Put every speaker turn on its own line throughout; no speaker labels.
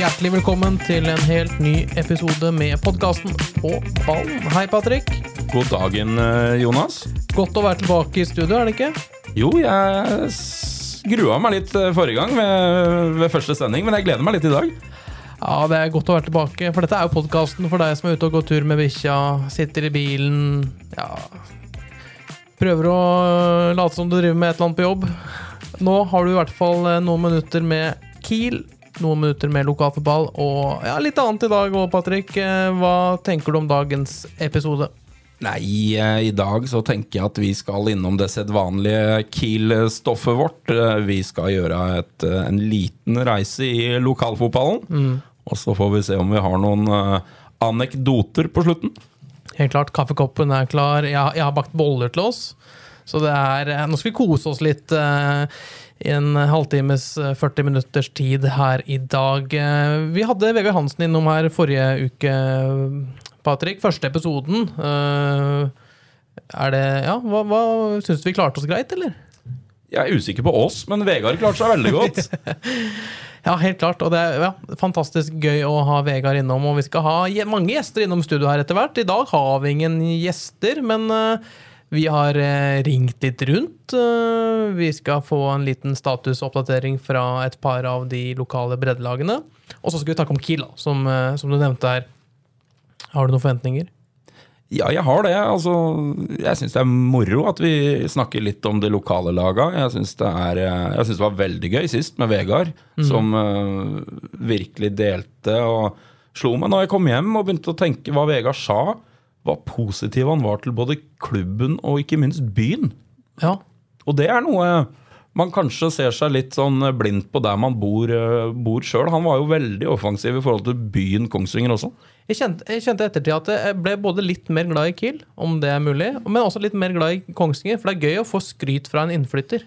Hjertelig velkommen til en helt ny episode med podkasten På ballen. Hei, Patrick.
God dagen, eh, Jonas.
Godt å være tilbake i studio, er det ikke?
Jo, jeg grua meg litt eh, forrige gang ved, ved første sending, men jeg gleder meg litt i dag.
Ja, det er godt å være tilbake, for dette er jo podkasten for deg som er ute og går tur med bikkja, sitter i bilen, ja Prøver å late som du driver med et eller annet på jobb. Nå har du i hvert fall eh, noen minutter med Kiel, noen minutter med lokalfotball og ja, litt annet i dag òg, Patrick. Eh, Hva tenker du om dagens episode?
Nei, eh, i dag så tenker jeg at vi skal innom det sedvanlige Kiel-stoffet vårt. Eh, Vi skal gjøre et, en liten reise i lokalfotballen. Og så får vi se om vi har noen anekdoter på slutten.
Helt klart, kaffekoppen er klar. Jeg, jeg har bakt boller til oss. Så det er eh, Nå skal vi kose oss litt eh, i en halvtimes, eh, 40 minutters tid her i dag. Eh, vi hadde Vegard Hansen innom her forrige uke, Patrick. Første episoden. Eh, er det Ja, hva, hva syns du vi klarte oss greit, eller?
Jeg er usikker på oss, men Vegard klarte seg veldig godt.
Ja, helt klart. Og det er ja, fantastisk gøy å ha Vegard innom. Og vi skal ha mange gjester innom studio her etter hvert. I dag har vi ingen gjester, men eh, vi har eh, ringt litt rundt. Eh, vi skal få en liten statusoppdatering fra et par av de lokale breddelagene. Og så skal vi snakke om Kiel, som, eh, som du nevnte her. Har du noen forventninger?
Ja, jeg har det. Altså, jeg syns det er moro at vi snakker litt om de lokale laga. Jeg syns det, det var veldig gøy sist med Vegard, som uh, virkelig delte og slo meg når jeg kom hjem og begynte å tenke hva Vegard sa. Hva positiv han var til både klubben og ikke minst byen.
Ja.
Og det er noe man kanskje ser seg litt sånn blind på der man bor, uh, bor sjøl. Han var jo veldig offensiv i forhold til byen Kongsvinger også.
Jeg kjente, jeg kjente ettertid at jeg ble både litt mer glad i Kiel, om det er mulig, men også litt mer glad i Kongsvinger, for det er gøy å få skryt fra en innflytter.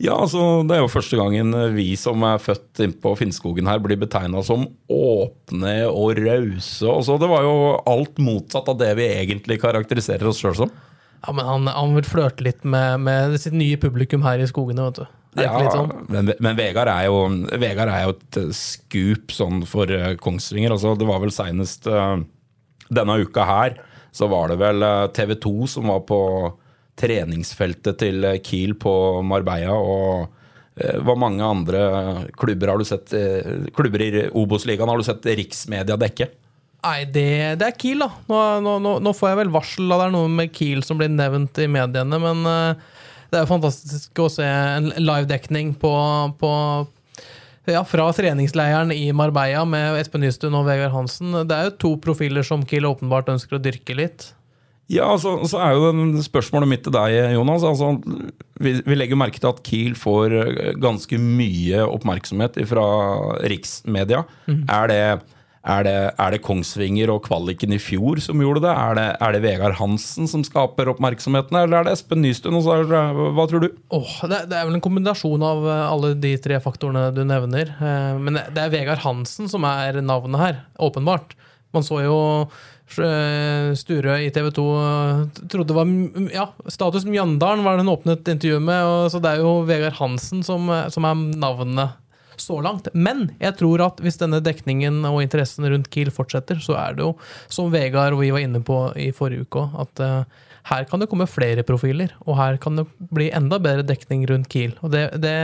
Ja, altså Det er jo første gangen vi som er født innpå Finnskogen her, blir betegna som åpne og rause. og så Det var jo alt motsatt av det vi egentlig karakteriserer oss sjøl som.
Ja, men han, han vil flørte litt med, med sitt nye publikum her i skogene, vet du. Litt sånn?
men, men Vegard er jo Vegard er jo et eh, skup sånn for eh, Kongsvinger. altså Det var vel seinest denne uka her, så var det vel TV 2 som var på treningsfeltet til Kiel på Marbella. og eh, hva mange andre klubber har du sett eh, Klubber i Obos-ligaen har du sett riksmedia dekke?
Nei, det, det er Kiel, da. Nå, nå, nå får jeg vel varsel av det er noe med Kiel som blir nevnt i mediene, men eh, det er jo fantastisk å se en livedekning på, på ja, fra treningsleiren i Marbella med Espen Nystuen og Vegard Hansen. Det er jo to profiler som Kiel åpenbart ønsker å dyrke litt.
Ja, altså, så er jo spørsmålet mitt til deg, Jonas. Altså, vi, vi legger merke til at Kiel får eh, ganske mye oppmerksomhet fra riksmedia. Er, det, er, det, er det Kongsvinger og kvaliken i fjor som gjorde det? Er det, er det Vegard Hansen som skaper oppmerksomheten, eller er det Espen Nystuen? Hva tror du?
Åh, det, er vel en kombinasjon av eh, alle de tre faktorene du nevner. Eh, Men det- det er Vegard Hansen som er navnet her, åpenbart. Man så jo eh, i TV 2 trodde det var ja, Status Mjøndalen var det hun åpnet intervjuet med. Og, så det er jo Vegard Hansen som, eh, som er navnet så langt. Men jeg tror at hvis denne dekningen og interessen rundt Kiel fortsetter, så er det jo, som Vegard og vi var inne på i forrige uke òg, at uh, her kan det komme flere profiler. Og her kan det bli enda bedre dekning rundt Kiel. Og det, det,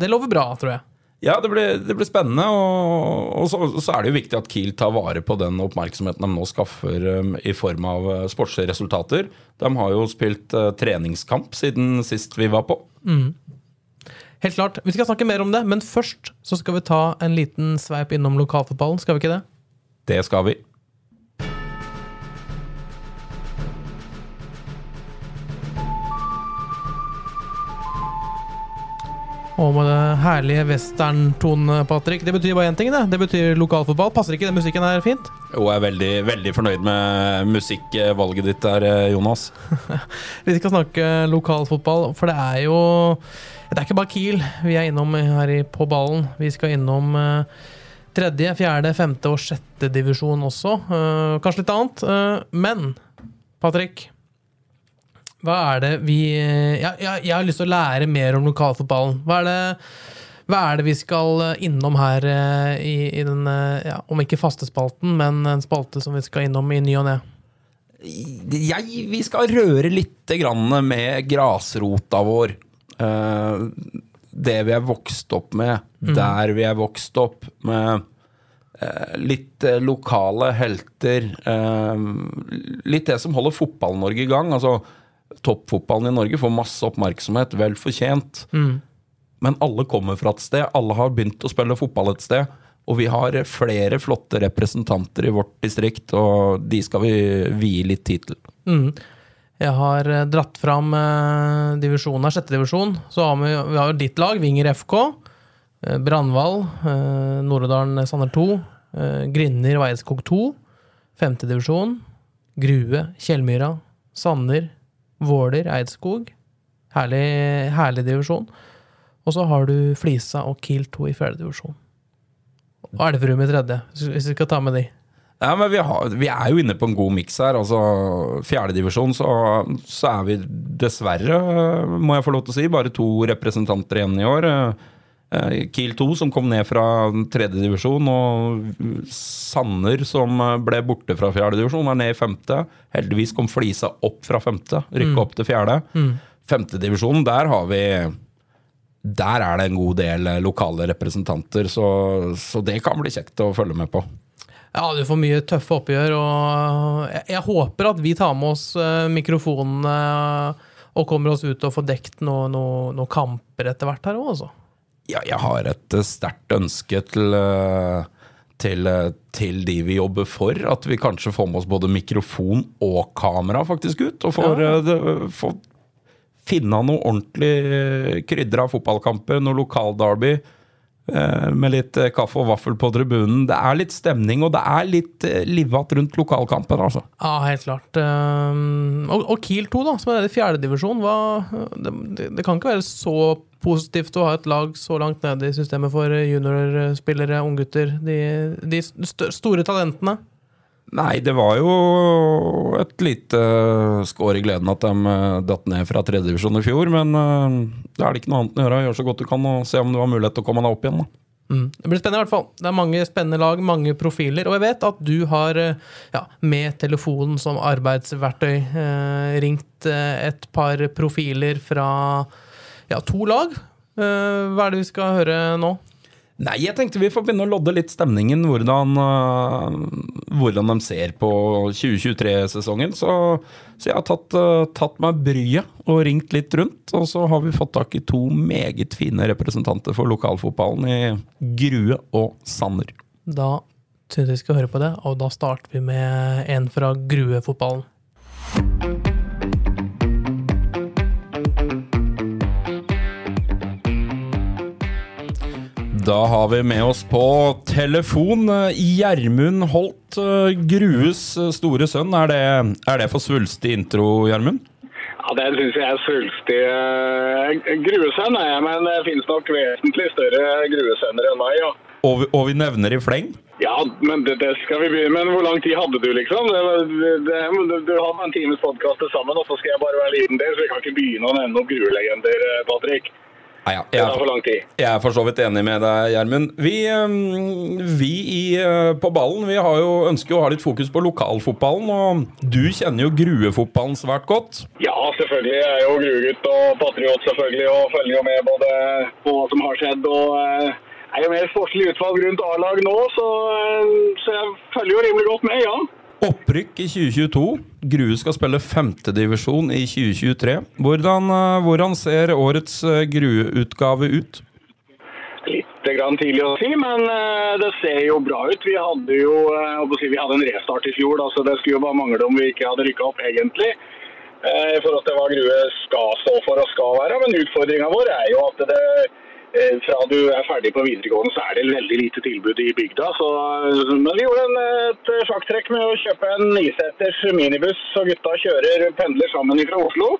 det lover bra, tror jeg.
Ja, det blir, det blir spennende. Og, og så, så er det jo viktig at Kiel tar vare på den oppmerksomheten de nå skaffer um, i form av sportsresultater. sportslige resultater. De har jo spilt uh, treningskamp siden sist vi var på.
Helt klart. Vi skal snakke mer om det, men først så skal vi ta en liten sveip innom lokalfotballen. Skal vi ikke det?
Det skal vi.
Og med det herlige westerntonen, Patrick. Det betyr bare én ting, det. Det betyr lokalfotball. Passer ikke den musikken her fint?
Jo, jeg er veldig, veldig fornøyd med musikkvalget ditt der, Jonas.
Vi skal snakke lokalfotball, for det er jo Det er ikke bare Kiel vi er innom her på ballen. Vi skal innom uh, tredje, fjerde, femte og sjette divisjon også. Uh, kanskje litt annet. Men Patrick, hva er det vi jeg, jeg, jeg, har lyst til å lære mer om lokalfotballen. Hva er det, hva er det vi skal innom her eh, i, i den ja, Om ikke fastespalten, men en spalte som vi skal innom i ny og ne?
Vi skal røre litt med grasrota vår. Det vi er vokst opp med, mm. der vi er vokst opp med litt lokale helter. litt det som holder Fotball-Norge i gang. altså toppfotballen i Norge får masse oppmerksomhet, vel fortjent. Mm. Men alle kommer fra et sted. Alle har begynt å spille fotball et sted. Og vi har flere flotte representanter i vårt distrikt, og de skal vi vie litt tid til.
Mm. Jeg har eh, dratt fram eh, divisjonen her, sjette divisjon. Så har vi, vi har jo ditt lag, Vinger FK. Eh, Brandval, eh, Nord-Odalen Sander 2. Eh, Grinner og Eidskog 2. Femtedivisjon. Grue, Kjellmyra, Sanner, Våler, Eidskog. Herlig, herlig divisjon. Og så har du Flisa og Kiel 2 i fjerde divisjon. Og Elverum i tredje, hvis vi skal ta med de.
Ja, men vi, har, vi er jo inne på en god miks her. altså Fjerdedivisjon, så, så er vi dessverre, må jeg få lov til å si, bare to representanter igjen i år. Eh, Kiel 2, som kom ned fra tredjedivisjon, og Sanner, som ble borte fra fjerdedivisjon, er ned i femte. Heldigvis kom Flisa opp fra femte, rykka mm. opp til fjerde. Mm. Femtedivisjonen, der har vi Der er det en god del lokale representanter, så, så det kan bli kjekt å følge med på.
Ja, du får mye tøffe oppgjør, og jeg, jeg håper at vi tar med oss mikrofonene og kommer oss ut og får dekt noen noe, noe kamper etter hvert her òg, altså.
Ja, jeg har et eh, sterkt ønske til, eh, til, eh, til, de vi jobber for, at vi kanskje får med oss både mikrofon og kamera faktisk ut. Og får, ja. får finne noe ordentlig krydder av fotballkamper, noe lokalderby. Eh, med litt eh, kaffe og vaffel på tribunen. Det er litt stemning, og det er litt eh, livat rundt lokalkampen. altså.
Ja, helt klart. Og, og Kiel 2, da, som er i fjerdedivisjon, det, det, kan ikke være så positivt å ha et lag så langt nede i systemet for juniorspillere, unggutter, de, de store talentene?
Nei, det var jo et lite skår i gleden at de eh, datt ned fra tredjedivisjon i fjor. Men det da er det ikke noe annet å gjøre. Gjør så godt du kan og se om du har mulighet til å komme deg opp igjen. da.
Mm. Det blir spennende i hvert fall. Det er mange spennende lag, mange profiler. Og jeg vet at du har, eh, ja, med telefonen som arbeidsverktøy, eh, ringt et par profiler fra ja, to lag. Eh, hva er det vi skal høre nå?
Nei, jeg tenkte vi får begynne å lodde litt stemningen. Hvordan, uh, hvordan de ser på 2023-sesongen. Så, så, jeg har tatt, uh, tatt meg bryet og ringt litt rundt. Og så har vi fått tak i to meget fine representanter for lokalfotballen i Grue og Sanner.
Da syns jeg vi skal høre på det, og da starter vi med en fra Grue-fotballen.
Da har vi med oss på telefon eh, Gjermund Holt, eh, Grues eh, store sønn. Er det, er det for svulstig intro, Gjermund?
Ja, Det syns jeg er svulstig. Gruesønn er jeg, men det finnes nok vesentlig større gruesønner enn meg. ja.
Og, og, vi nevner i fleng?
Ja, men det, det, skal vi begynne med. Hvor lang tid hadde du, liksom? Det, det, du har en times podkast sammen, og så skal jeg bare være liten del, så vi kan ikke begynne å nevne noen gruelegender, Patrick.
Nei, ja. jeg, er jeg er for så vidt enig med deg, Gjermund. Vi, um, vi i, uh, på ballen vi har jo, ønsker jo å ha litt fokus på lokalfotballen. Og du kjenner jo Grue-fotballen svært godt?
Ja, selvfølgelig. Jeg er jo Grue-gutt og patriot, selvfølgelig. Og følger jo med både på hva som har skjedd. og uh, er jo mer sportslig utvalg rundt A-lag nå, så, uh, så jeg følger jo rimelig godt med, ja.
Opprykk i 2022. Grue skal spille femtedivisjon i 2023. Hvordan, eh, hvordan, ser årets eh, Grue-utgave ut?
Litt tidlig å si, men eh, det ser jo bra ut. Vi hadde jo vi hadde en restart i fjor, så det skulle jo bare mangle om vi ikke hadde rykka opp, egentlig. I forhold til hva Grue skal stå for og skal være. Men utfordringa vår er jo at det fra du er ferdig på videregående, så er det veldig lite tilbud i bygda. Så, men vi gjorde en, et sjakktrekk med å kjøpe en niseters minibuss, så gutta kjører pendler sammen fra Oslo.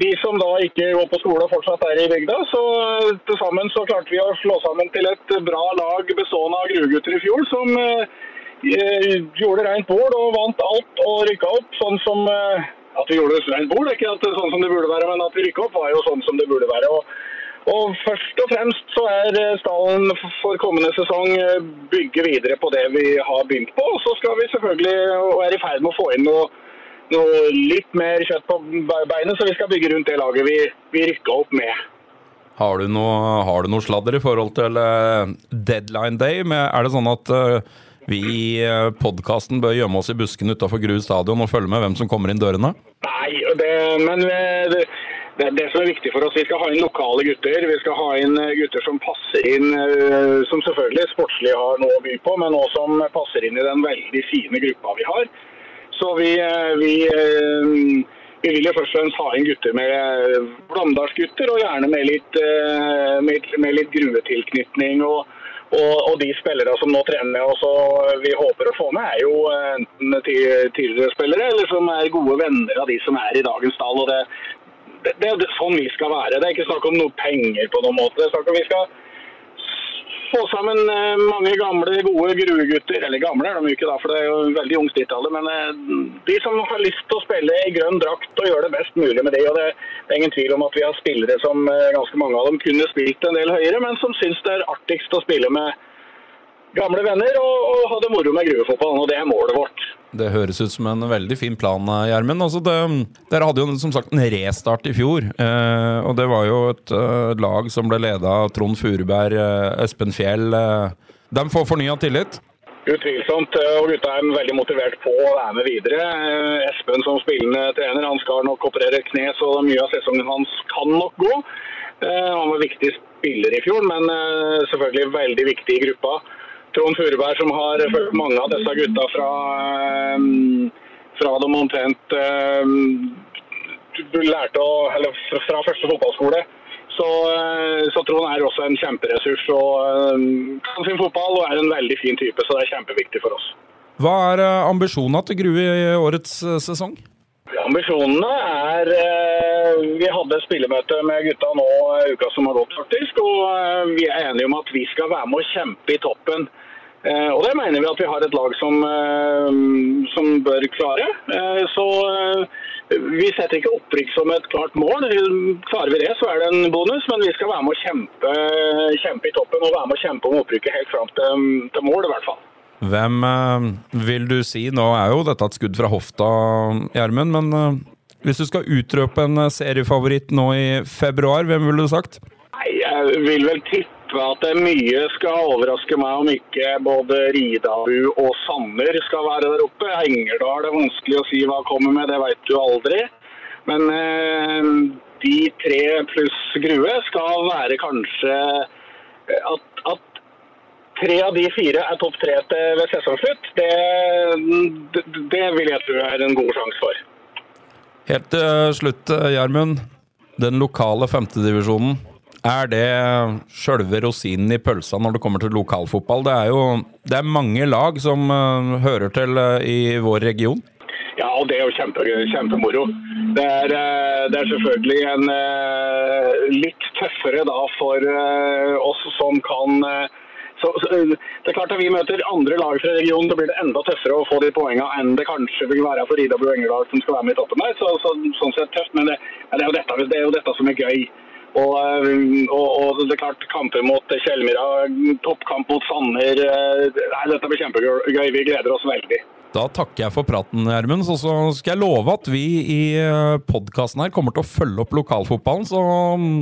De som da ikke går på skole og fortsatt er i bygda, så eh, til sammen så klarte vi å slå sammen til et bra lag bestående av gruvegutter i fjor, som eh, gjorde rent bord og vant alt og rykka opp. Sånn som eh, at vi gjorde rent bord, ikke at det sånn som det burde være, men at vi rykka opp var jo sånn som det burde være. Og, og først og fremst så er eh, stallen for kommende sesong eh, bygge videre på det vi har begynt på. Og så skal vi selvfølgelig og er i ferd med å få inn noe noe litt mer kjøtt på beinet, så vi skal bygge rundt det laget vi, vi rykka opp med.
Har du, noe, har du noe sladder i forhold til uh, deadline day? Er det sånn at vi i podkasten bør gjemme oss i busken utafor Grue stadion og følge med hvem som kommer inn dørene?
Nei, det, men det, det, det, som er viktig for oss, vi skal ha inn lokale gutter. Vi skal ha inn gutter som passer inn, som selvfølgelig sportslig har noe å by på, men også som passer inn i den veldig fine gruppa vi har. Så vi, eh, vi, eh, vi, vil jo først og fremst ha inn gutter med eh, Blamdalsgutter, og gjerne med litt, med, med litt gruvetilknytning. og og, og, de spillere som nå trener og så vi håper å få med, er jo enten tidligere spillere eller som er gode venner av de som er i dagens stall. og det, det, er sånn vi skal være. Det er ikke snakk om noe penger på noen måte. Det er snakk om vi skal få sammen eh, mange gamle, gode gruegutter. Eller gamle er de jo ikke, da, for det er jo veldig ungt dittallet. Men eh, de som har lyst til å spille i grønn drakt og gjøre det best mulig med det. og det, er ingen tvil om at vi har spillere som eh, ganske mange av dem kunne spilt en del høyere, men som syns det er artigst å spille med gamle venner og, og ha det moro med gruefotballen. Og det er målet vårt.
Det høres ut som en veldig fin plan, Gjermund. Altså dere hadde jo som sagt en restart i fjor. Eh, og det var jo et eh, lag som ble leda av Trond Furuberg, eh, Espen Fjell. Uh, de får fornya tillit?
Utvilsomt. Og gutta er veldig motivert på å være med videre. Espen som spillende trener, han skal nok operere kne, så mye av sesongen hans kan nok gå. Han var viktig spiller i fjor, men selvfølgelig veldig viktig i gruppa. Trond Furuberg, som har fulgt mange av disse gutta fra, eh, fra de omtrent eh, lærte å, eller fra første fotballskole. Så, eh, så, Trond er også en kjemperessurs og kan sin fotball og er en veldig fin type. Så det er kjempeviktig for oss.
Hva er ambisjonene til Grue i årets sesong?
Ambisjonene er Vi hadde spillemøte med gutta nå uka som har gått, faktisk. Og vi er enige om at vi skal være med å kjempe i toppen. Eh, og det mener vi at vi har et lag som, eh, som bør klare. Eh, så vi setter ikke opprykk som et klart mål. Klarer vi det, så er det en bonus. Men vi skal være med å kjempe, kjempe i toppen og være med å kjempe om opprykket helt fram til, til mål, i hvert fall.
Hvem vil du si Nå er jo dette et skudd fra hofta, Gjermund. Men hvis du skal utrøpe en seriefavoritt nå i februar, hvem ville du sagt?
Nei, Jeg vil vel tippe tippe at det mye skal overraske meg om ikke både Ridabu og Sanner skal være der oppe. Engerdal er vanskelig å si hva kommer med, det vet du aldri. Men eh, de tre pluss Grue skal være kanskje eh, at, at tre av de fire er topp tre til ved sesongslutt. Det, det, det vil jeg tro er en god sjanse for.
Helt til slutt, Gjermund. Den lokale femtedivisjonen. Er det sjølve rosinen i pølsa når det kommer til lokalfotball? Det er jo det er mange lag som uh, hører til uh, i vår region.
Ja, og det er jo kjempe, kjempemoro. Det er, uh, det er, selvfølgelig en litt tøffere da for oss som kan så, så, det er klart at Vi møter andre lag fra regionen, da blir det enda tøffere å få de poengene enn det kanskje vil være for Ida Bru Engerdal som skal være med i toppen. Så, så, sånn sett tøft, men det, det, er dette, det, er jo dette, som er gøy. Og, eh, og, og, det er klart, kamper mot Kjellmyra, toppkamp mot Sanner eh, Nei, Dette blir kjempegøy. Vi gleder oss veldig.
Da takker jeg for praten, Gjermund. Så, så skal jeg love at vi i eh, podkasten her kommer til å følge opp lokalfotballen. Så mm,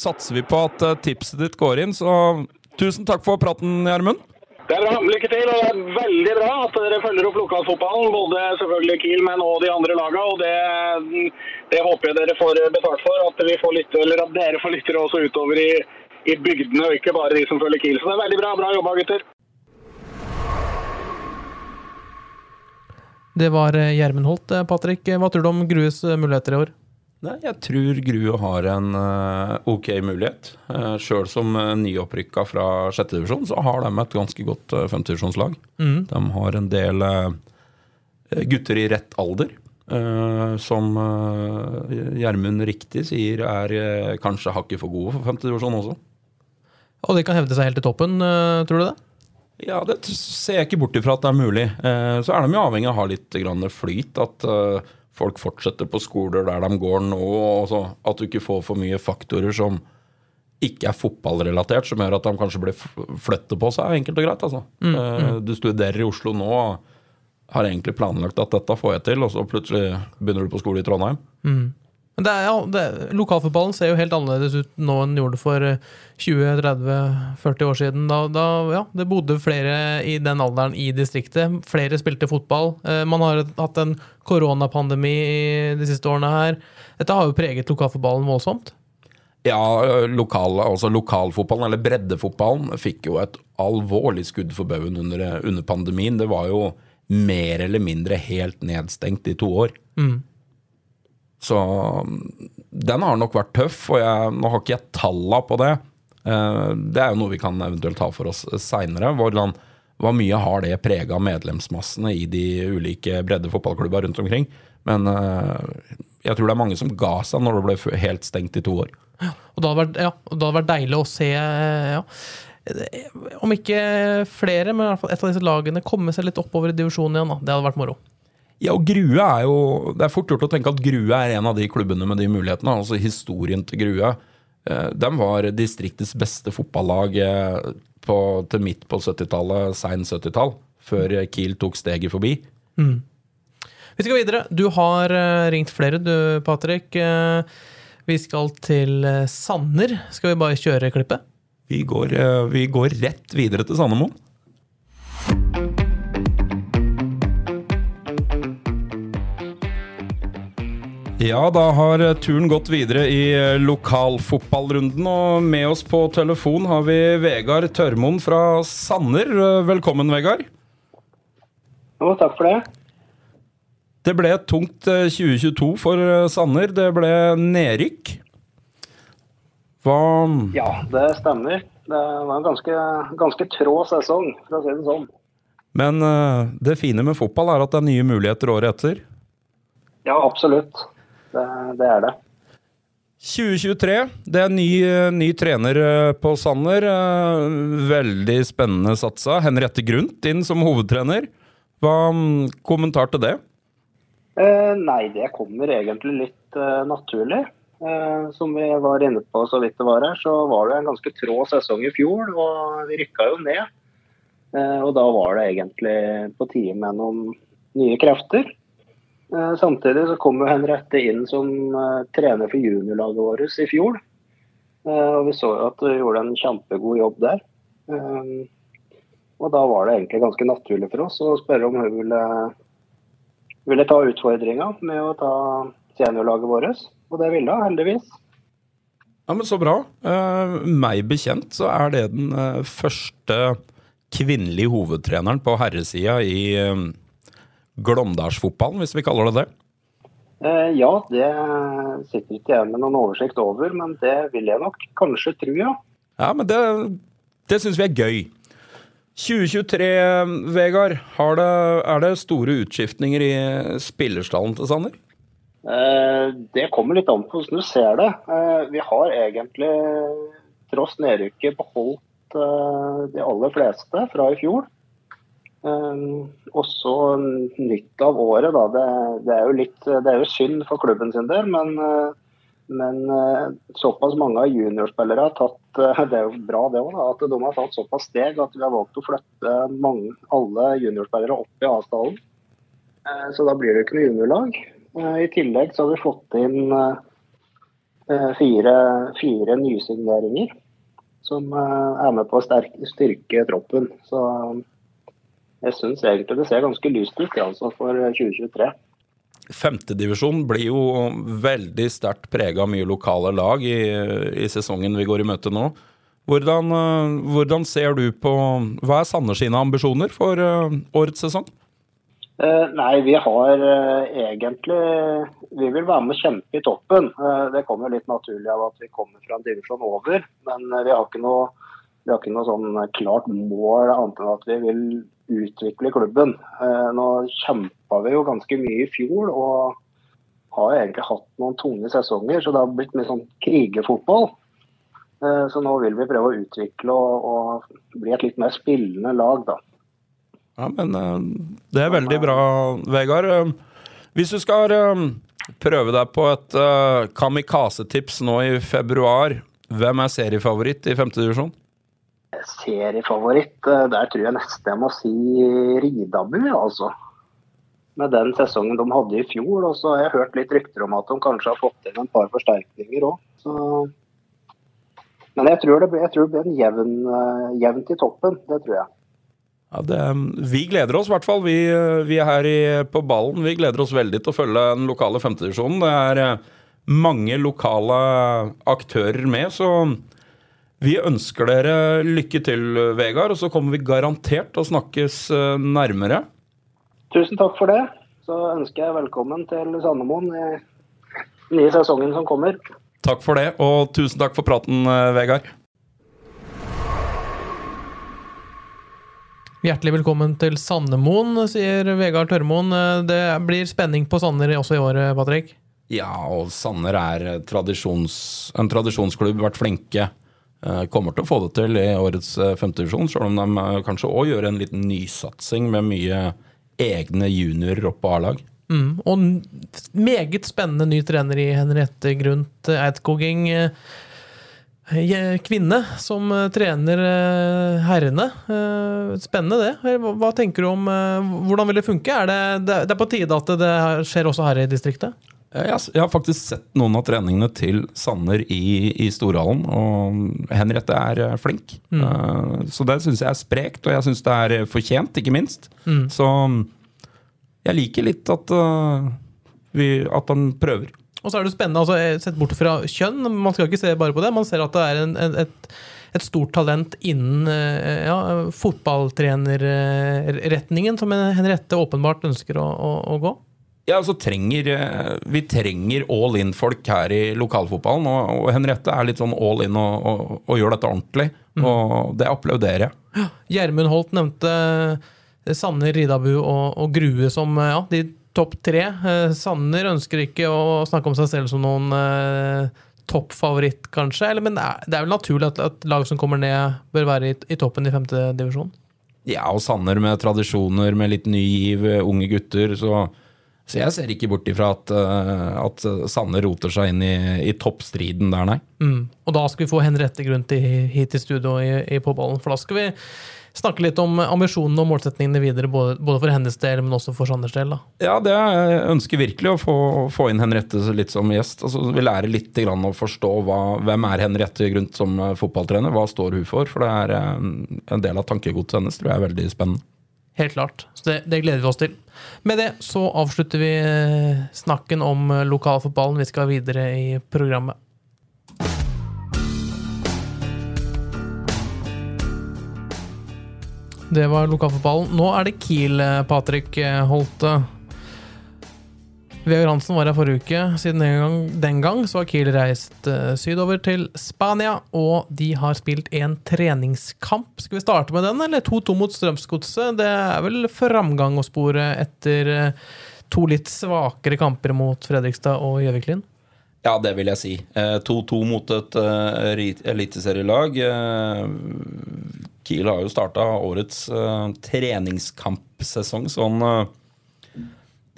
satser vi på at tipset ditt går inn. Så tusen takk for praten, Gjermund.
Det er bra. Lykke til. og Det er veldig bra at dere følger opp lokalfotballen. Både selvfølgelig Kiel, men også de andre lagene. Og det, det, håper jeg dere får betalt for. At, får lytte, at dere får lyttere også utover i, i bygdene, og ikke bare de som følger Kiel. Så det er veldig bra. Bra jobba, gutter.
Det var Gjermund Holt. Patrick, hva tror du om Grues muligheter i år?
Nei, jeg tror Grue har en eh, ok mulighet. Uh, Sjøl som uh, nyopprykka fra sjettedivisjon, så har de et ganske godt femtedivisjonslag. De har en del eh, gutter i rett alder. eh, som eh, Gjermund riktig sier er eh, kanskje hakket for gode for femtedivisjon også.
Og de kan hevde seg helt i toppen, eh, tror du det?
Ja, det ser jeg ikke bort ifra at det er mulig. Eh, så er de jo avhengig av å ha litt grann flyt. At eh, folk fortsetter på skoler der de går nå. Så at du ikke får for mye faktorer som ikke er fotballrelatert, som gjør at de kanskje blir flyttet på seg, enkelt og greit. Altså. Eh, du studerer i Oslo nå har egentlig planlagt at dette får jeg til, og så plutselig begynner du på skole i Trondheim.
Men det er, ja, det, lokalfotballen ser jo helt annerledes ut nå enn den gjorde for eh, 20-30-40 år siden. Da, da ja, det bodde flere i den alderen i distriktet. Flere spilte fotball. Eh, Man har hatt en koronapandemi de siste årene her. Dette har jo preget lokalfotballen voldsomt.
Ja, lokal, altså lokalfotballen, eller breddefotballen, fikk jo et alvorlig skudd for baugen under, under pandemien. Det var jo mer eller mindre helt nedstengt i to år. Så den har nok vært tøff, og jeg, nå har ikke jeg talla på det. Eh, Det er jo noe vi kan eventuelt ta for oss seinere. Hvor mye har det prega medlemsmassene i de ulike bredde fotballklubber rundt omkring? Men eh, jeg tror det er mange som ga seg når det ble helt stengt i to år.
Og det hadde vært, ja, det hadde vært deilig å se ja, om ikke flere, men i hvert fall et av disse lagene komme seg litt oppover i divisjonen igjen. Da. Det hadde vært moro.
Ja, og Grue er jo Det er fort gjort å tenke at Grue er en av de klubbene med de mulighetene. Altså historien til Grue. Eh, De var distriktets beste fotballag eh, på, til midt på 70-tallet, sein 70-tall. Før Kiel tok steget forbi.
Vi skal videre. Du har eh, ringt flere, du, Patrick. Vi skal til Sanner. Skal vi bare kjøre klippet?
Vi går, vi går rett videre til Sandemo. Ja, da har turen gått videre i eh, lokalfotballrunden, og med oss på telefon har vi Vegard Tørmoen fra Sanner. Eh, Velkommen, Vegard.
Jo, takk for det.
Det ble et tungt eh, 2022 for eh, Sanner. Det ble nedrykk. Hva
Ja, det stemmer. Det var en ganske, ganske trå sesong, for å si det sånn.
Men det fine med fotball er at det er nye muligheter året etter.
Ja, absolutt. Det, det er det.
2023, det er ny, ny trener eh, på Sanner. Eh, Veldig spennende satsa. Henriette Grundt inn som hovedtrener. Hva mm, kommentar til det?
Eh, nei, det kommer egentlig litt eh, naturlig. Eh, som vi var inne på så vidt det var her, så var det en ganske trå sesong i fjor, og vi rykka jo ned. Eh, og da var det egentlig på tide med noen nye krefter. Eh, samtidig så kom Henriette inn som eh, trener for juniorlaget vårt i fjor. Eh, og vi så jo at hun gjorde en kjempegod jobb der. Og da var det egentlig ganske naturlig for oss å spørre om hun ville ville ta utfordringa med å ta seniorlaget vårt. Og det ville hun, heldigvis.
Ja, men Så bra. Meg bekjent så er det den første kvinnelige hovedtreneren på herresida i Glåmdalsfotballen, hvis vi kaller det det.
Eh, ja, det sitter ikke jeg med noen oversikt over, men det vil jeg nok kanskje tro, ja.
Ja, men det, det syns vi er gøy. 2023, Vegard. Har det, er det store utskiftninger i spillerstallen til Sanner?
Eh, det kommer litt an på hvordan du ser det. Eh, vi har egentlig, tross nedrykket, beholdt eh, de aller fleste fra i fjor. Eh, også nytt av året, da. Det, det, er jo litt, det er jo synd for klubben sin del, men, eh, men eh, såpass mange av juniorspillere har tatt eh, Det er jo bra det òg, at de har tatt såpass steg at vi har valgt å flytte mange, alle juniorspillere opp i avstanden. Så da blir det ikke noe juniorlag. I tillegg så har vi fått inn fire, fire nysigneringer som er med på å styrke troppen. Så jeg syns egentlig det ser ganske lyst ut altså, for 2023.
Femtedivisjon blir jo veldig sterkt prega av mye lokale lag i, i sesongen vi går i møte nå. Hvordan, eh, hvordan ser du på Hva er Sanner sine ambisjoner for eh, årets sesong?
Eh, nei, vi har eh, egentlig Vi vil være med å kjempe i toppen. Eh, det kommer litt naturlig av at vi kommer fra en divisjon over. Men eh, vi har ikke noe, vi har ikke noe sånn klart mål annet enn at vi vil utvikle klubben. Eh, nå kjempa vi jo ganske mye i fjor og har egentlig hatt noen tunge sesonger, så det har blitt mye sånn krigerfotball. Eh, Så nå vil vi prøve å utvikle og, og bli et litt mer spillende lag, da.
Ja, men eh, det er veldig bra, Vegard. Hvis du skal prøve deg på et kamikaze-tips nå i februar, hvem er seriefavoritt i femtedivisjon? divisjon?
Seriefavoritt, eh, der tror jeg nesten jeg må si Ridabu, altså. Med den sesongen de hadde i fjor. Og så har jeg hørt litt rykter om at de kanskje har fått inn en par forsterkninger òg. Men jeg tror det jeg tror det blir jevn, eh, jevnt i toppen. Det tror jeg.
Ja, det, vi gleder oss i hvert fall. Vi, eh, vi er her i, på ballen. Vi gleder oss veldig til å følge den lokale femtedivisjonen. Det er mange lokale aktører med, så vi ønsker dere lykke til, Vegard. Og så kommer vi garantert til å snakkes eh, nærmere.
Tusen takk for det. Så ønsker jeg velkommen til Sandemoen i den nye sesongen som kommer.
Takk for det, og tusen takk for praten, eh, Vegard.
Hjertelig velkommen til Sandemoen, sier Vegard Tørmoen. Eh, Det blir spenning på Sanner også i år, Patrick?
Ja, og Sanner er tradisjons, en tradisjonsklubb, vært flinke. Eh, Kommer til å få det til i årets eh, femtedivisjon, selv om de eh, kanskje òg gjør en liten nysatsing med mye egne juniorer opp på A-lag.
Mm. Og meget spennende ny trener i Henriette Grundt Eidskoging. Kvinne som trener herrene. Spennende det. Hva tenker du om Hvordan vil det funke? Er det det er på tide at det skjer også her i distriktet?
Eh, Jeg, har- faktisk sett noen av treningene til Sanner i, i Storhallen, og Henriette er eh, flink. Mm. Så det syns jeg er sprekt, og jeg syns det er fortjent, ikke minst. Så jeg liker litt at, eh, vi, at han prøver.
Og så er det spennende, altså eh, sett bort fra kjønn, man skal ikke se bare på det. Man ser at det er en, et, et stort talent innen eh, ja, fotballtrenerretningen, som Henriette åpenbart ønsker å, å, å gå.
Ja, altså trenger, eh, Vi trenger all in-folk her i lokalfotballen, og, og Henriette er litt sånn all in og, og, og gjør dette ordentlig. Og det applauderer jeg.
Gjermund Holt nevnte eh, Sanner, Ridabu og, Grue som eh, ja, de topp tre. Sanner ønsker ikke å snakke om seg selv som noen eh, toppfavoritt, kanskje. Eller, men det er, det er vel naturlig at, at lag som kommer ned, bør være i, i toppen i femte divisjon?
Ja, og Sanner med tradisjoner, med litt ny giv, unge gutter. Så, så jeg ser ikke bort ifra at, eh, at Sanne roter seg inn i, i toppstriden der, nei.
Mm. Og da skal vi få Henriette Grunn til, hit i studio i, i Påballen. For da skal vi snakke litt om ambisjonene og målsetningene videre, både, både for hennes del, men også for Sanders del. da.
Ja, det jeg ønsker virkelig å få, få inn Henriette litt som gjest. Altså, vi lærer litt grann å forstå hva, hvem er Henriette Grundt som eh, fotballtrener. Hva står hun for? For det er eh, en del av tankegodset hennes tror jeg er veldig spennende.
Helt klart. Så det, det gleder vi oss til. Med det så avslutter vi eh, snakken om eh, lokalfotballen. Vi skal videre i programmet. Det var lokalfotballen. Nå er det Kiel, eh, Patrick Holte. Vegard Hansen var her forrige uke. Siden den gang, den gang så har Kiel reist uh, sydover til Spania, og de har spilt en treningskamp. Skal vi starte med den, eller 2-2 mot Strømsgodset? Det er vel framgang å spore etter uh, to litt svakere kamper mot Fredrikstad og Gjøviklin?
Ja, det vil jeg si. Eh, 2-2 mot et uh, eliteserielag. Eh, Kiel har jo starta årets eh, treningskampsesong sånn eh,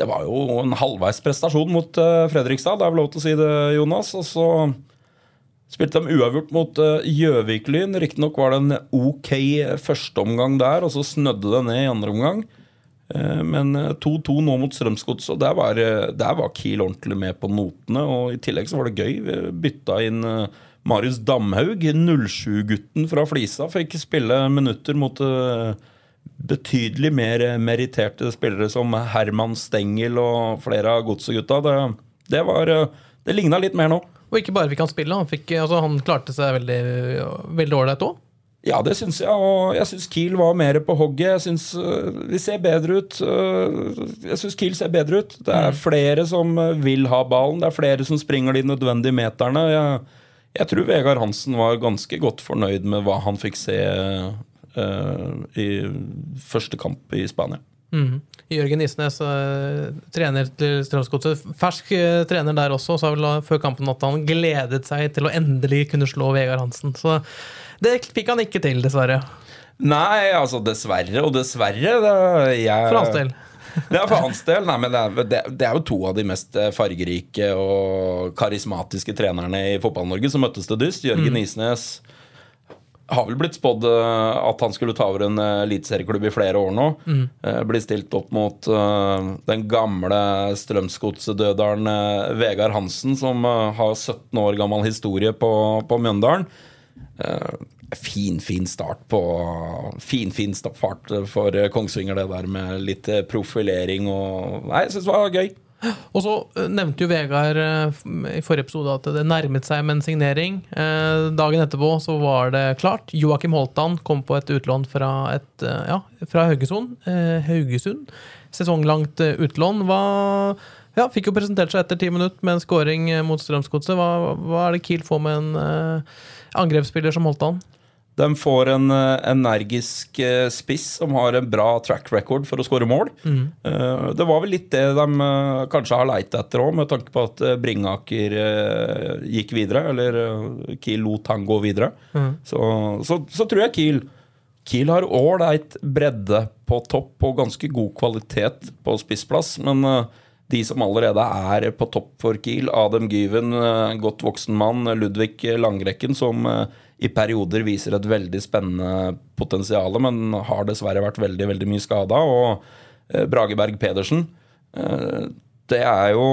Det var jo en halvveis prestasjon mot eh, Fredrikstad, det er vel lov til å si det, Jonas. Og så spilte de uavgjort mot eh, Gjøvik-Lyn. Riktignok var det en ok førsteomgang der, og så snødde det ned i andre omgang. Eh, Men eh, 2-2 nå mot Strømsgods, og der var, var Kiel ordentlig med på notene. Og i tillegg så var det gøy. Vi bytta inn Marius Damhaug, 07-gutten fra Flisa, fikk spille minutter mot betydelig mer meritterte spillere som Herman Stengel og flere av godsegutta. Det, det, var, eh, det ligna litt mer nå.
Og ikke bare fikk han spille, han, fikk, altså, han klarte seg veldig veldig ålreit òg.
Ja, det syns jeg. Og jeg syns Kiel var mer på hogget. Jeg syns øh, vi ser bedre ut. Øh, jeg syns Kiel ser bedre ut. Det er flere som øh, vil ha ballen. Det er flere som springer de nødvendige meterne. Jeg, jeg tror Vegard Hansen var ganske godt fornøyd med hva han fikk se i første kamp i Spania.
Mm. Jørgen Isnes, eh, trener til Strømsgodset. Fersk eh, trener der også, sa vel før kampen at han gledet seg til å endelig kunne slå Vegard Hansen. Så det fikk han ikke til, dessverre.
Nei, altså dessverre og dessverre. Det, jeg,
For hans del.
Ja, for hans del. Nei, men det er, det, det er jo to av de mest eh, fargerike og karismatiske trenerne i Fotball-Norge som møttes til dyst. Jørgen Isnes har vel blitt spådd eh, at han skulle ta over en eh, eliteserieklubb i flere år nå. Mm. Blir stilt opp mot eh, den gamle Strømsgodset-døderen eh, Vegard Hansen, som eh, har 17 år gammel historie på, på Mjøndalen. Eh, fin, fin start på Fin, fin fart for eh, Kongsvinger, det der med litt eh, profilering og Nei, jeg syns det var gøy.
Og så eh, nevnte jo Vegard eh, i forrige episode at det nærmet seg med en signering. Eh, Dagen etterpå så var det klart. Joakim Holtan kom på et utlån fra, et, ja, fra Haugesund. Haugesund. Sesonglangt utlån. Hva ja, Fikk jo presentert seg etter ti minutter med en scoring mot Strømsgodset. Hva, hva er det Kiel får med en angrepsspiller som Holtan?
De får en eh, energisk eh, spiss som har en bra track record for å skåre mål. Mm. Det var vel litt det de eh, kanskje har leit etter òg, med tanke på at eh, Bringaker eh, gikk videre. Eller eh, Kiel lot han gå videre. Så, så, så tror jeg Kiel Kiel har ålreit bredde på topp og ganske god kvalitet på spissplass. Men eh, de som allerede er på topp for Kiel, Adem Gyven, eh, godt voksen mann, Ludvig Langrekken, som eh, i perioder viser et veldig spennende potensial, men har dessverre vært veldig veldig mye skada. Og Brageberg Brage Berg Pedersen. eh, Det er jo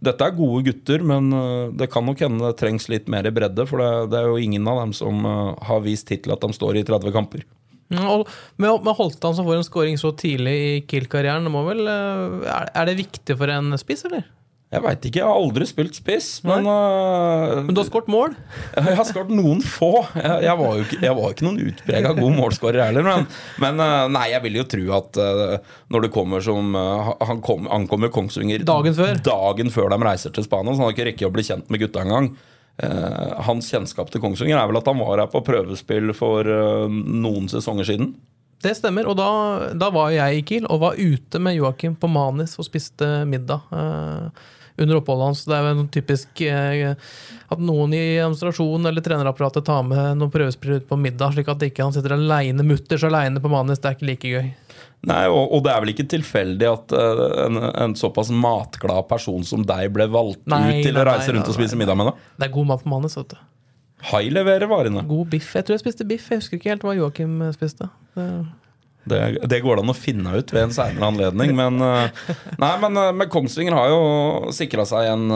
Dette er gode gutter, men eh, det kan nok hende det trengs litt mer bredde. For det, det er jo ingen av dem som eh, har vist hittil at de står i 30 kamper.
Mm, Og med, med Holtan som får en scoring så tidlig i Kiel-karrieren, eh, er, det viktig for en spiss, eller?
Jeg veit ikke, jeg har aldri spilt spiss, men, uh,
Men du har skåret mål?
Jeg har skåret noen få. Jeg, jeg, var jo ikke, jeg var ikke noen utprega god målskårer heller. Men, men uh, nei, jeg vil jo tro at uh, når det kommer som Han kom, ankommer Kongsvinger
Dagen før.
dagen før de reiser til Spania, så han har ikke rekket å bli kjent med gutta engang. Eh, hans kjennskap til Kongsvinger er vel at han var her på prøvespill for eh, noen sesonger siden.
Det stemmer, og da, da var jeg i Kiel og var ute med Joakim på Manis og spiste middag eh, under oppholdet hans. Det er en typisk eh, at noen i administrasjonen eller trenerapparatet tar med noen prøvespill ut på middag, slik at ikke han sitter alene, mutters aleine på Manis. Det er ikke like gøy.
Nei, og, og det er vel ikke tilfeldig at uh, en, en såpass matglad person som deg ble valgt
Nei,
ut til
nei,
å reise
nei,
rundt og spise
nei.
middag med deg?
Det er god mat på manus. vet du.
Hai leverer varene.
God biff. Jeg tror jeg spiste biff. Jeg husker ikke helt hva Joakim eh, spiste. Det-
Det, det går det an å finne ut ved en seinere anledning. Men, uh, nei, men, uh, men Kongsvinger har jo sikra seg en,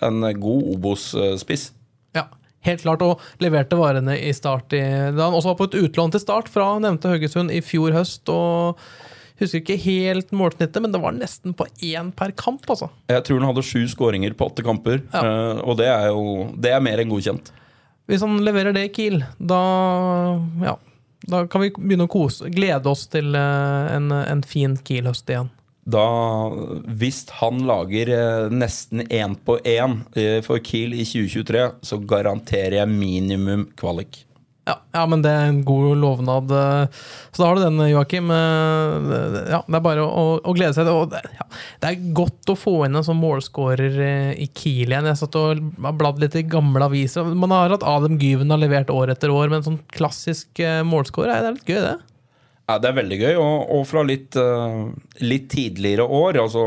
en god Obos-spiss.
Helt klart, og leverte varene i start i, da han også var på et utlån til start fra nevnte Haugesund i fjor høst. og Husker ikke helt målsnittet, men det var nesten på én per kamp. altså.
Jeg tror han hadde sju skåringer på åtte kamper,
Ja.
eh, og det er jo det er mer enn godkjent.
Hvis han leverer det i Kiel, da, ja, da kan vi begynne å kose, glede oss til eh, en, en fin Kiel-høst igjen.
Da, hvis han lager eh, nesten én på én eh, for Kiel i 2023, så garanterer jeg minimum kvalik.
Ja, ja, men det er en god lovnad. eh, Så da har du den, Joakim. Ja, det er bare å, å glede seg. Det, ja, det er godt å få inn en sånn målskårer i Kiel igjen. Jeg satt og bladd litt i gamle aviser. Man har hatt Adem Gyven har levert år etter år, men sånn klassisk målskårer, det er litt gøy, det.
Ja, Det er veldig gøy, og, og fra litt, uh, litt tidligere år, altså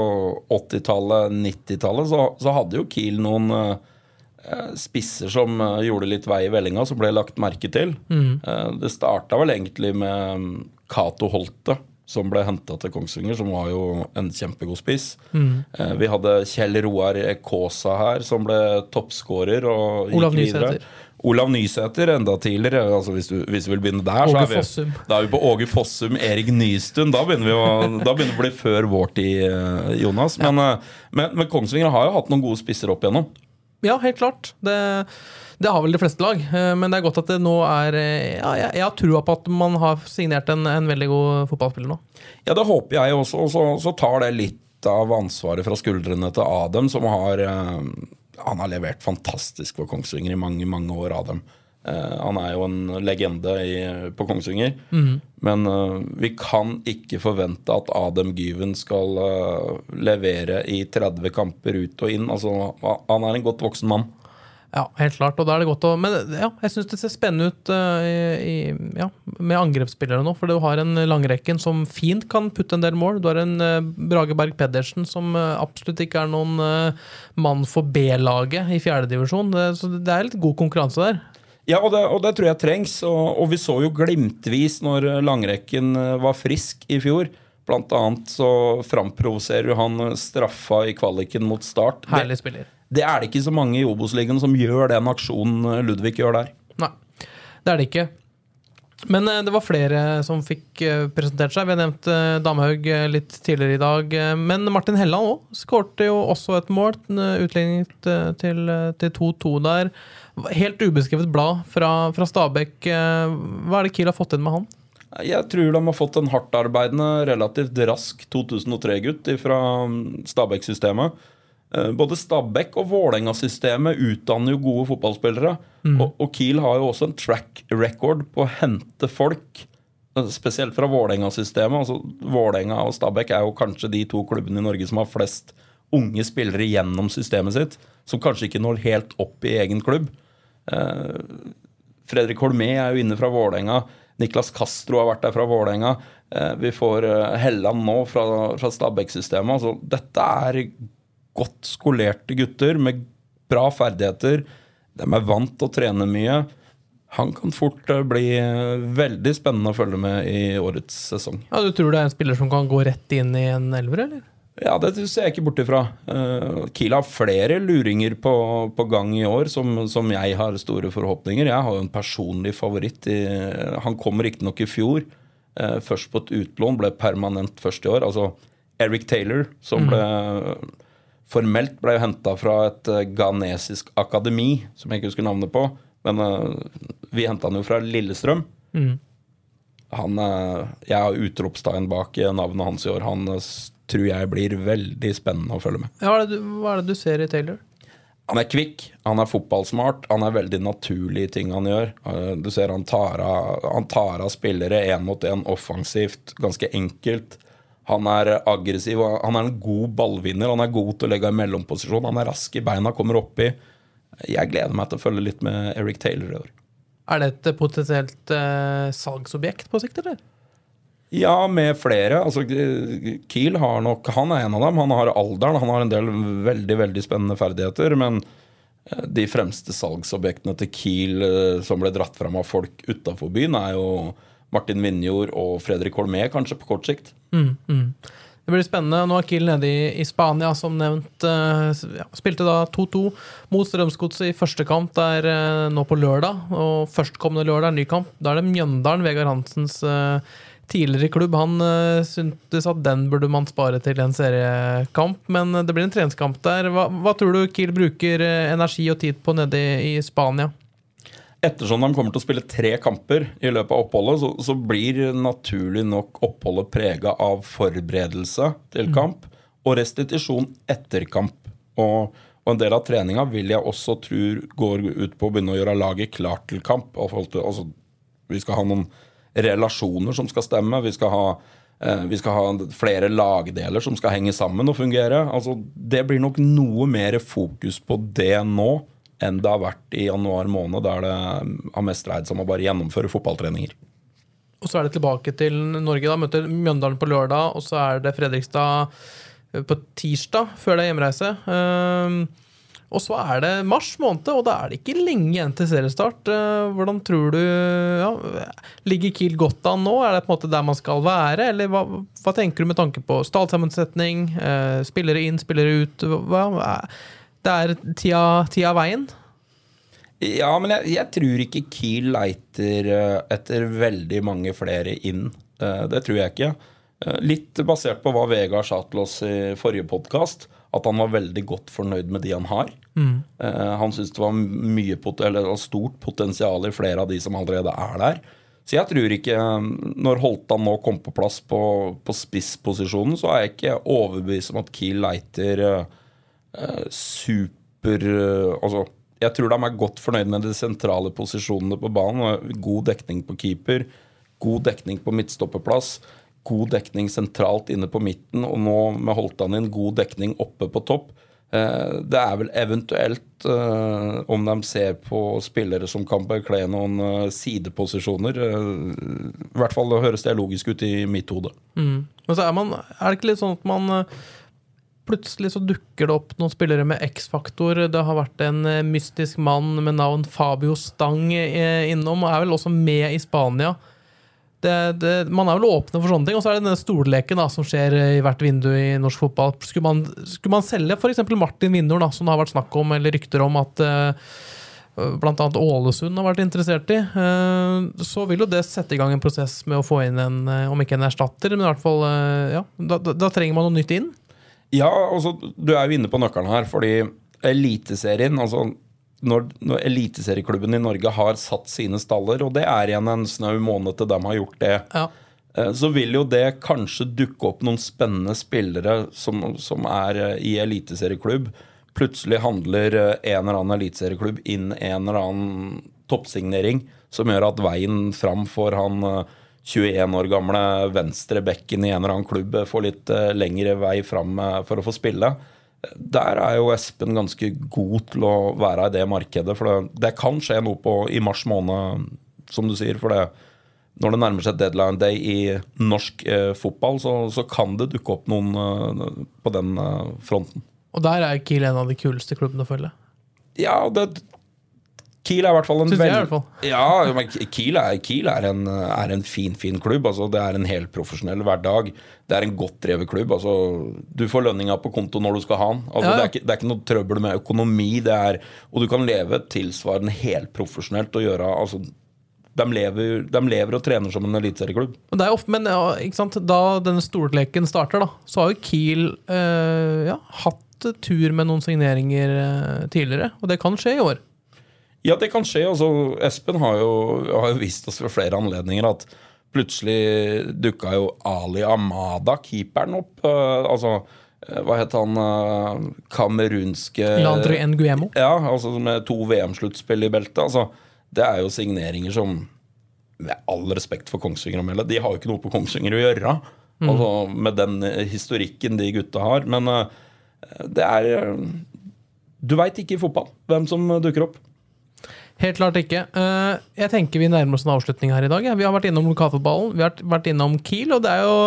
80-tallet, 90-tallet, så, så hadde jo Kiel noen uh, spisser som uh, gjorde litt vei i vellinga, som ble lagt merke til. Eh, det starta vel egentlig med mm, Cato Holte, som ble henta til Kongsvinger, som var jo en kjempegod spiss. Eh, vi hadde Kjell Roar Kaasa her, som ble toppskårer. og gikk
Olav
videre.
Nysæter.
Olav Nysæter enda tidligere. altså Hvis du, hvis du vil begynne der,
Åge
så er vi, da er vi på Åge Fossum, Erik Nystuen. Da begynner vi å, da begynner det å bli før vår tid, eh, Jonas. Men, ja. men, men Kongsvinger har jo hatt noen gode spisser opp igjennom.
Ja, helt klart. Det, det har vel de fleste lag. Eh, Men det er godt at det nå er eh, ja, Jeg, jeg har trua på at man har signert en, en veldig god fotballspiller nå.
Ja, det håper jeg også. Og så, så tar det litt av ansvaret fra skuldrene til Adem, som har eh, Han har levert fantastisk for Kongsvinger i mange, mange år, av dem. Uh, han er jo en legende i, på Kongsvinger. Men uh, vi kan ikke forvente at Adem Gyven skal uh, levere i 30 kamper ut og inn. Altså, han er en godt voksen mann.
Ja, helt klart. Og da er det godt å Men ja, jeg syns det ser spennende ut uh, i, ja, med angrepsspillere nå. For du har en Langrekken som fint kan putte en del mål. Du har en uh, Brage Berg Pedersen som uh, absolutt ikke er noen mann for B-laget i fjerdedivisjon. Så det er litt god konkurranse der.
Ja, og det, og det tror jeg trengs. Og, og vi så jo glimtvis når langrekken var frisk i fjor. Blant annet så framprovoserer han straffa i kvaliken mot Start.
Herlig spiller.
Det er det ikke så mange i Obos-ligaen som gjør den aksjonen eh, Ludvig gjør der.
Nei, det er det ikke. Men eh, det var flere som fikk eh, presentert seg. Vi har nevnt eh, Damhaug eh, litt tidligere i dag. eh, Men Martin Helland òg skårte jo også et mål. eh, Utlignet eh, til eh, 2-2 der. Helt ubeskrevet blad fra, fra Stabæk. Eh, Hva er det Kiel har fått inn med han?
Jeg tror de har fått en hardtarbeidende, relativt rask 2003-gutt fra Stabæk-systemet. Eh, Både Stabæk og Vålerenga-systemet utdanner jo gode fotballspillere. Og, og Kiel har jo også en track record på å hente folk, eh, spesielt fra Vålerenga-systemet. Altså, Vålerenga og Stabæk er jo kanskje de to klubbene i Norge som har flest unge spillere gjennom systemet sitt, som kanskje ikke når helt opp i egen klubb. Eh, Fredrik Holmé er jo inne fra Vålerenga. Niklas Castro har vært der fra Vålerenga. Vi får Helland nå fra, fra Stabæk-systemet. Altså, dette er godt skolerte gutter med bra ferdigheter. De er vant til å trene mye. Han kan fort eh, bli eh, veldig spennende å følge med i årets sesong.
Ja, Du tror det er en spiller som kan gå rett inn i en elver, eller?
Ja, det ser jeg ikke bort ifra. Uh, Kiel har flere luringer på, på gang i år som, som jeg har store forhåpninger. Jeg har jo en personlig favoritt. I, han kom riktignok i fjor. eh, først på et utlån, ble permanent først i år. Altså Eric Taylor, som ble formelt ble henta fra et eh, ghanesisk akademi, som jeg ikke husker navnet på. Men eh, vi henta han jo fra Lillestrøm. Han, eh, jeg har utropstegn bak navnet hans i år. Han tror jeg blir veldig spennende å følge med.
Ja, hva, er du, hva er det du ser i Taylor?
Han er kvikk, han er fotballsmart, han er veldig naturlig i ting han gjør. Du ser han tar av, han tar av spillere én mot én offensivt, ganske enkelt. Han er aggressiv, han er en god ballvinner. Han er god til å legge i mellomposisjon. Han er rask i beina, kommer oppi. Jeg gleder meg til å følge litt med Eric Taylor i år.
Er det et potensielt eh, salgsobjekt på sikt, eller?
Ja, med flere. Altså, Kiel har nok Han er en av dem. Han har alderen. Han har en del veldig veldig spennende ferdigheter. Men eh, de fremste salgsobjektene til Kiel eh, som ble dratt fram av folk utafor byen, er jo Martin Vinjord og Fredrik Holmé, kanskje på kort sikt.
Mm, mm. Det blir spennende. Nå er Kiel nede i, i Spania, som nevnt. eh, ja, spilte da 2-2 mot Strømsgodset i første kamp der eh, nå på lørdag. Og førstkommende lørdag er ny kamp. Da er det Mjøndalen, Vegard Hansens eh, tidligere klubb. Han syntes at den burde man spare til en seriekamp, men det blir en treningskamp der. Hva, hva tror du Kiel bruker energi og tid på nede i, i Spania?
Ettersom de kommer til å spille tre kamper i løpet av oppholdet, så, så blir naturlig nok oppholdet prega av forberedelse til kamp og restitusjon etter kamp. Og, og en del av treninga vil jeg også tro går ut på å begynne å gjøre laget klart til kamp. Altså, vi skal ha noen relasjoner som skal stemme. Vi skal ha eh, vi skal ha flere lagdeler som skal henge sammen og fungere. Altså, det blir nok noe mer fokus på det nå enn det har vært i januar måned, der det har mest dreid seg om å bare gjennomføre fotballtreninger.
Og så er det tilbake til Norge. da, Møter Mjøndalen på lørdag, og så er det Fredrikstad eh, på tirsdag, før det er hjemreise. Ehm, og så er det mars måned, og da er det ikke lenge igjen til seriestart. Eh, hvordan tror du ja, Ligger Kiel godt an nå? Er det på en måte der man skal være? Eller hva, hva tenker du med tanke på stallsammensetning, eh, spillere inn, spillere ut? Hva, hva, det er tida, tida av veien?
Ja, men jeg, jeg tror ikke Kiel leiter eh, etter veldig mange flere inn. Eh, Det tror jeg ikke. Eh, Litt basert på hva Vegard sa til oss i forrige podkast. at han var veldig godt fornøyd med de han har. Mm. han syntes det var mye eller stort potensial i flere av de som allerede er der. Så jeg tror ikke Når Holtan nå kom på plass på, på spissposisjonen, så er jeg ikke overbevist om at Kiel leiter uh, super uh, Altså, jeg tror de er godt fornøyd med de sentrale posisjonene på banen. God dekning på keeper, god dekning på midtstoppeplass, god dekning sentralt inne på midten, og nå med Holtan inn god dekning oppe på topp. Eh, det er vel eventuelt, om de ser på spillere som kan bekle noen sideposisjoner I hvert fall høres det logisk ut i mitt hode.
Mm. Men så er, man, er det ikke litt sånn at man Plutselig så dukker det opp noen spillere med X-faktor. Det har vært en mystisk mann med navn Fabio Stang innom, og er vel også med i Spania det, det, man er vel åpne for sånne ting. Og så er det denne stolleken da, som skjer i hvert vindu i norsk fotball. Skulle man, skulle man selge f.eks. Martin Winnor, som det har vært snakk om, eller rykter om at uh, bl.a. Ålesund har vært interessert i, så vil jo det sette i gang en prosess med å få inn en, om ikke en erstatter, men i hvert fall ja, da, da, da, trenger man noe nytt inn.
Ja, altså, du er jo inne på nøkkelen her, fordi Eliteserien altså når, når eliteserieklubben i Norge har satt sine staller, og det er igjen en snau måned til de har gjort det,
ja.
Eh, så vil jo det kanskje dukke opp noen spennende spillere som, som er eh, i eliteserieklubb. Plutselig handler eh, en eller annen eliteserieklubb inn en eller annen toppsignering som gjør at veien fram for han 21 år gamle venstrebekken i en eller annen klubb får litt lengre vei fram for å få spille der er jo Espen ganske god til å være i det markedet. For det, det kan skje noe på, i mars måned, som du sier. For det, når det nærmer seg deadline day i norsk eh, fotball, så, så, kan det dukke opp noen eh, på den eh, fronten.
Og der er Kiel en av de kuleste klubbene å følge?
Ja, det, Kiel er i hvert fall en
veldig
Ja, men Kiel, er, Kiel er, en, er, en, fin, fin klubb. Altså, det er en helt profesjonell hverdag. Det er en godt drevet klubb. Altså, du får lønninga på konto når du skal ha den. Altså, ja, ja. Det, er ikke, det, er ikke, noe trøbbel med økonomi. Er, og du kan leve tilsvarende helt profesjonelt og gjøre altså, de lever, de lever, og trener som en eliteserieklubb.
Men ja, da denne storleken starter, da, så har jo Kiel øh, ja, hatt tur med noen signeringer øh, tidligere. Og det kan skje i år.
Ja, det kan skje. Altså, Espen har jo, har jo vist oss ved flere anledninger at plutselig dukka jo Ali Amada, keeperen, opp. Uh, altså, uh, hva het han uh, kamerunske
Landry Nguemo.
Ja, altså med to VM-sluttspill i beltet. Altså, det er jo signeringer som Med all respekt for Kongsvinger og Melle, de har jo ikke noe på Kongsvinger å gjøre. Mm. Altså, med den historikken de gutta har. Men det er Du veit ikke i fotball hvem som dukker opp.
Helt klart ikke. Eh, jeg tenker vi nærmer oss en avslutning her i dag. Vi har vært innom lokalfotballen, vi har vært innom Kiel, og det er jo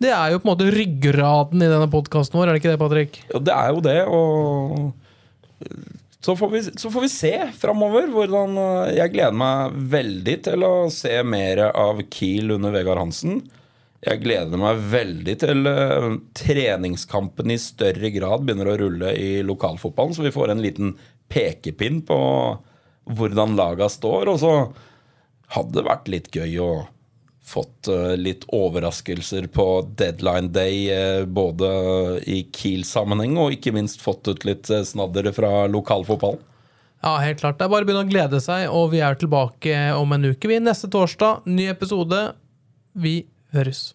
det er jo på en måte ryggraden i denne podkasten vår, er det ikke det, Patrick?
Ja, det er jo det, og så får vi, så får vi se framover hvordan eh, Jeg gleder meg veldig til å se mer av Kiel under Vegard Hansen. Jeg gleder meg veldig til uh, treningskampen i større grad begynner å rulle i lokalfotballen, så vi får en liten pekepinn på hvordan laga står. Og så hadde det vært litt gøy å fått uh, litt overraskelser på deadline day, uh, både i Kiel-sammenheng og ikke minst fått ut litt uh, snadder fra lokalfotballen.
Ja, helt klart. Det er bare å begynne å glede seg, og vi er tilbake om en uke. Vi neste torsdag, ny episode. Vi høres.